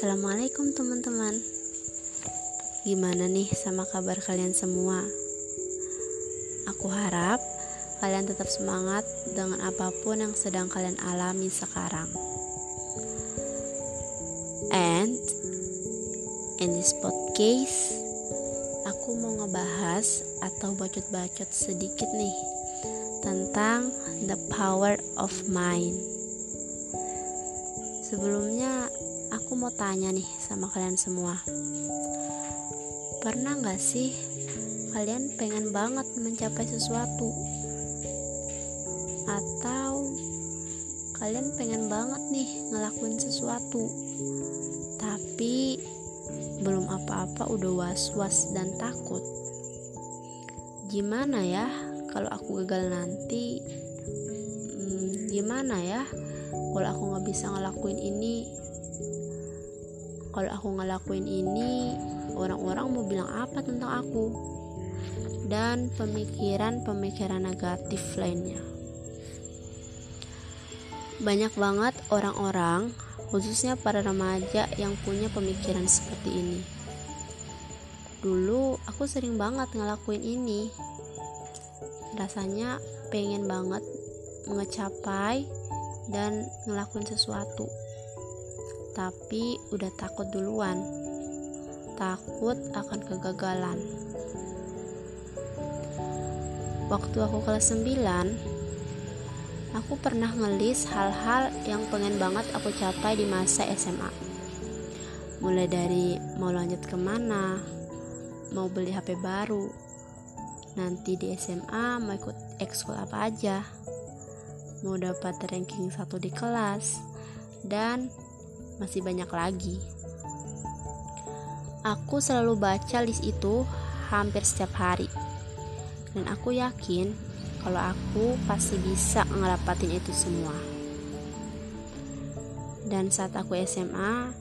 Assalamualaikum teman-teman. Gimana nih sama kabar kalian semua? Aku harap kalian tetap semangat dengan apa pun yang sedang kalian alami sekarang. And in this podcast Aku mau ngebahas atau bacot-bacot sedikit nih Tentang the power of mind. Sebelumnya aku mau tanya nih sama kalian semua Pernah gak sih kalian pengen banget mencapai sesuatu? Atau kalian pengen banget nih ngelakuin sesuatu Tapi belum apa-apa udah was-was dan takut Gimana ya kalau aku gagal nanti? Hmm, gimana ya kalau aku nggak bisa ngelakuin ini kalau aku ngelakuin ini orang-orang mau bilang apa tentang aku? Dan pemikiran-pemikiran negatif lainnya. Banyak banget orang-orang khususnya para remaja yang punya pemikiran seperti ini. Dulu aku sering banget ngelakuin ini. Rasanya pengen banget mengecapai dan ngelakuin sesuatu tapi udah takut duluan. Takut akan kegagalan. Waktu aku kelas 9 aku pernah ngelis hal-hal yang pengen banget aku capai di masa SMA mulai dari mau lanjut ke mana mau beli HP baru. Nanti di SMA mau ikut ekskul apa aja. Mau dapat ranking satu di kelas, dan masih banyak lagi. Aku selalu baca list itu hampir setiap hari. Dan aku yakin kalau aku pasti bisa ngerapatin itu semua. Dan saat aku SMA,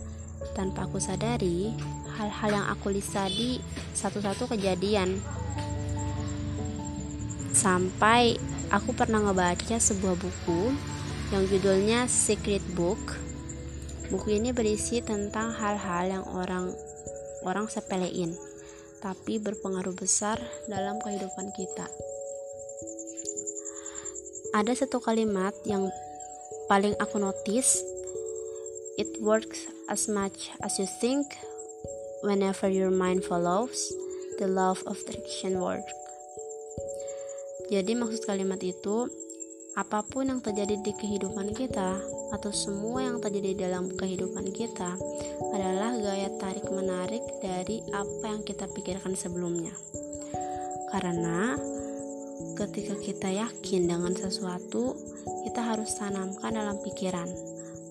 tanpa aku sadari, hal-hal yang aku list tadi satu-satu kejadian. Sampai aku pernah ngebaca sebuah buku yang judulnya Secret Book. Buku ini berisi tentang hal-hal yang orang orang sepelein, tapi berpengaruh besar dalam kehidupan kita. Ada satu kalimat yang paling aku notice, it works as much as you think whenever your mind follows the law of attraction works. Jadi maksud kalimat itu apa pun yang terjadi di kehidupan kita atau semua yang terjadi dalam kehidupan kita adalah gaya tarik menarik dari apa yang kita pikirkan sebelumnya. Karena ketika kita yakin dengan sesuatu, kita harus tanamkan dalam pikiran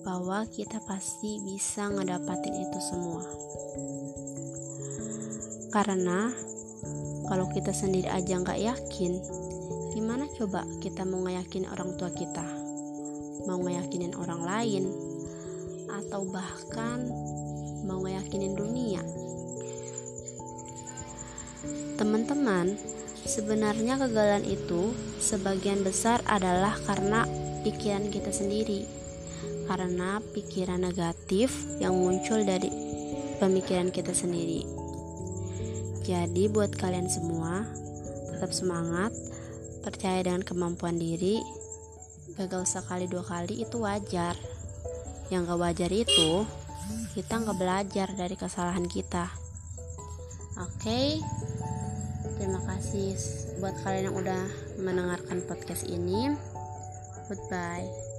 bahwa kita pasti bisa ngedapatin itu semua. Karena kalau kita sendiri aja nggak yakin, Gimana coba kita mau ngeyakinin orang tua kita? Mau ngeyakinin orang lain? Atau bahkan mau ngeyakinin dunia? Teman-teman, sebenarnya kegagalan itu sebagian besar adalah karena pikiran kita sendiri. Karena pikiran negatif yang muncul dari pemikiran kita sendiri. Jadi buat kalian semua, tetap semangat percaya dengan kemampuan diri gagal sekali dua kali itu wajar. Yang gak wajar itu kita nggak belajar dari kesalahan kita. Oke? Okay? terima kasih buat kalian yang udah mendengarkan podcast ini. Goodbye